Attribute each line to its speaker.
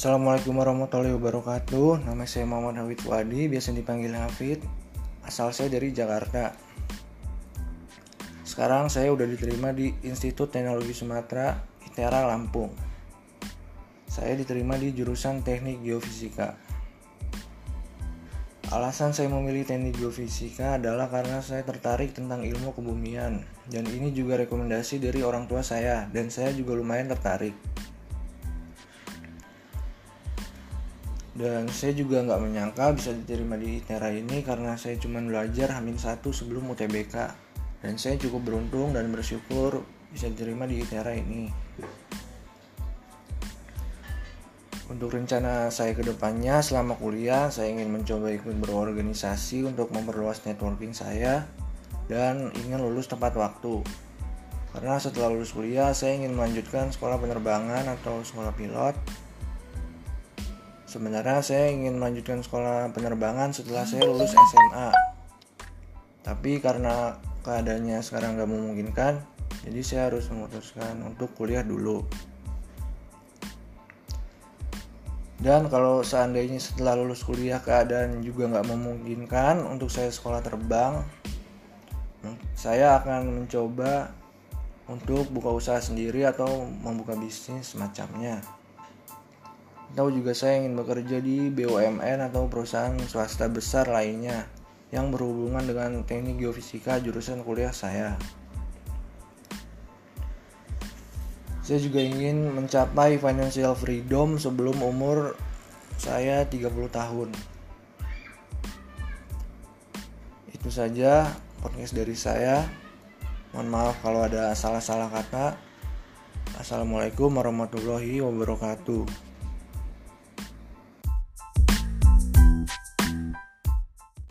Speaker 1: Assalamualaikum warahmatullahi wabarakatuh. Nama saya Muhammad Hafid Wadi Biasa dipanggil Hafid. Asal saya dari Jakarta. Sekarang saya udah diterima di Institut Teknologi Sumatera ITERA Lampung. Saya diterima di jurusan Teknik Geofisika. Alasan saya memilih teknik geofisika adalah karena saya tertarik tentang ilmu kebumian. Dan ini juga rekomendasi dari orang tua saya dan saya juga lumayan tertarik. Dan saya juga nggak menyangka bisa diterima di ITERA ini karena saya cuma belajar Hamin satu sebelum UTBK dan saya cukup beruntung dan bersyukur bisa diterima di ITERA ini. Untuk rencana saya ke depannya selama kuliah, saya ingin mencoba ikut berorganisasi untuk memperluas networking saya dan ingin lulus tepat waktu. Karena setelah lulus kuliah, saya ingin melanjutkan sekolah penerbangan atau sekolah pilot. Sebenarnya saya ingin melanjutkan sekolah penerbangan setelah saya lulus SMA. Tapi karena keadaannya sekarang gak memungkinkan, jadi saya harus memutuskan untuk kuliah dulu. Dan kalau seandainya setelah lulus kuliah keadaan juga nggak memungkinkan untuk saya sekolah terbang, saya akan mencoba untuk buka usaha sendiri atau membuka bisnis semacamnya. Atau juga saya ingin bekerja di BUMN atau perusahaan swasta besar lainnya yang berhubungan dengan teknik geofisika jurusan kuliah saya. Saya juga ingin mencapai financial freedom sebelum umur saya 30 tahun. Itu saja podcast dari saya. Mohon maaf kalau ada salah-salah kata. Assalamualaikum warahmatullahi wabarakatuh.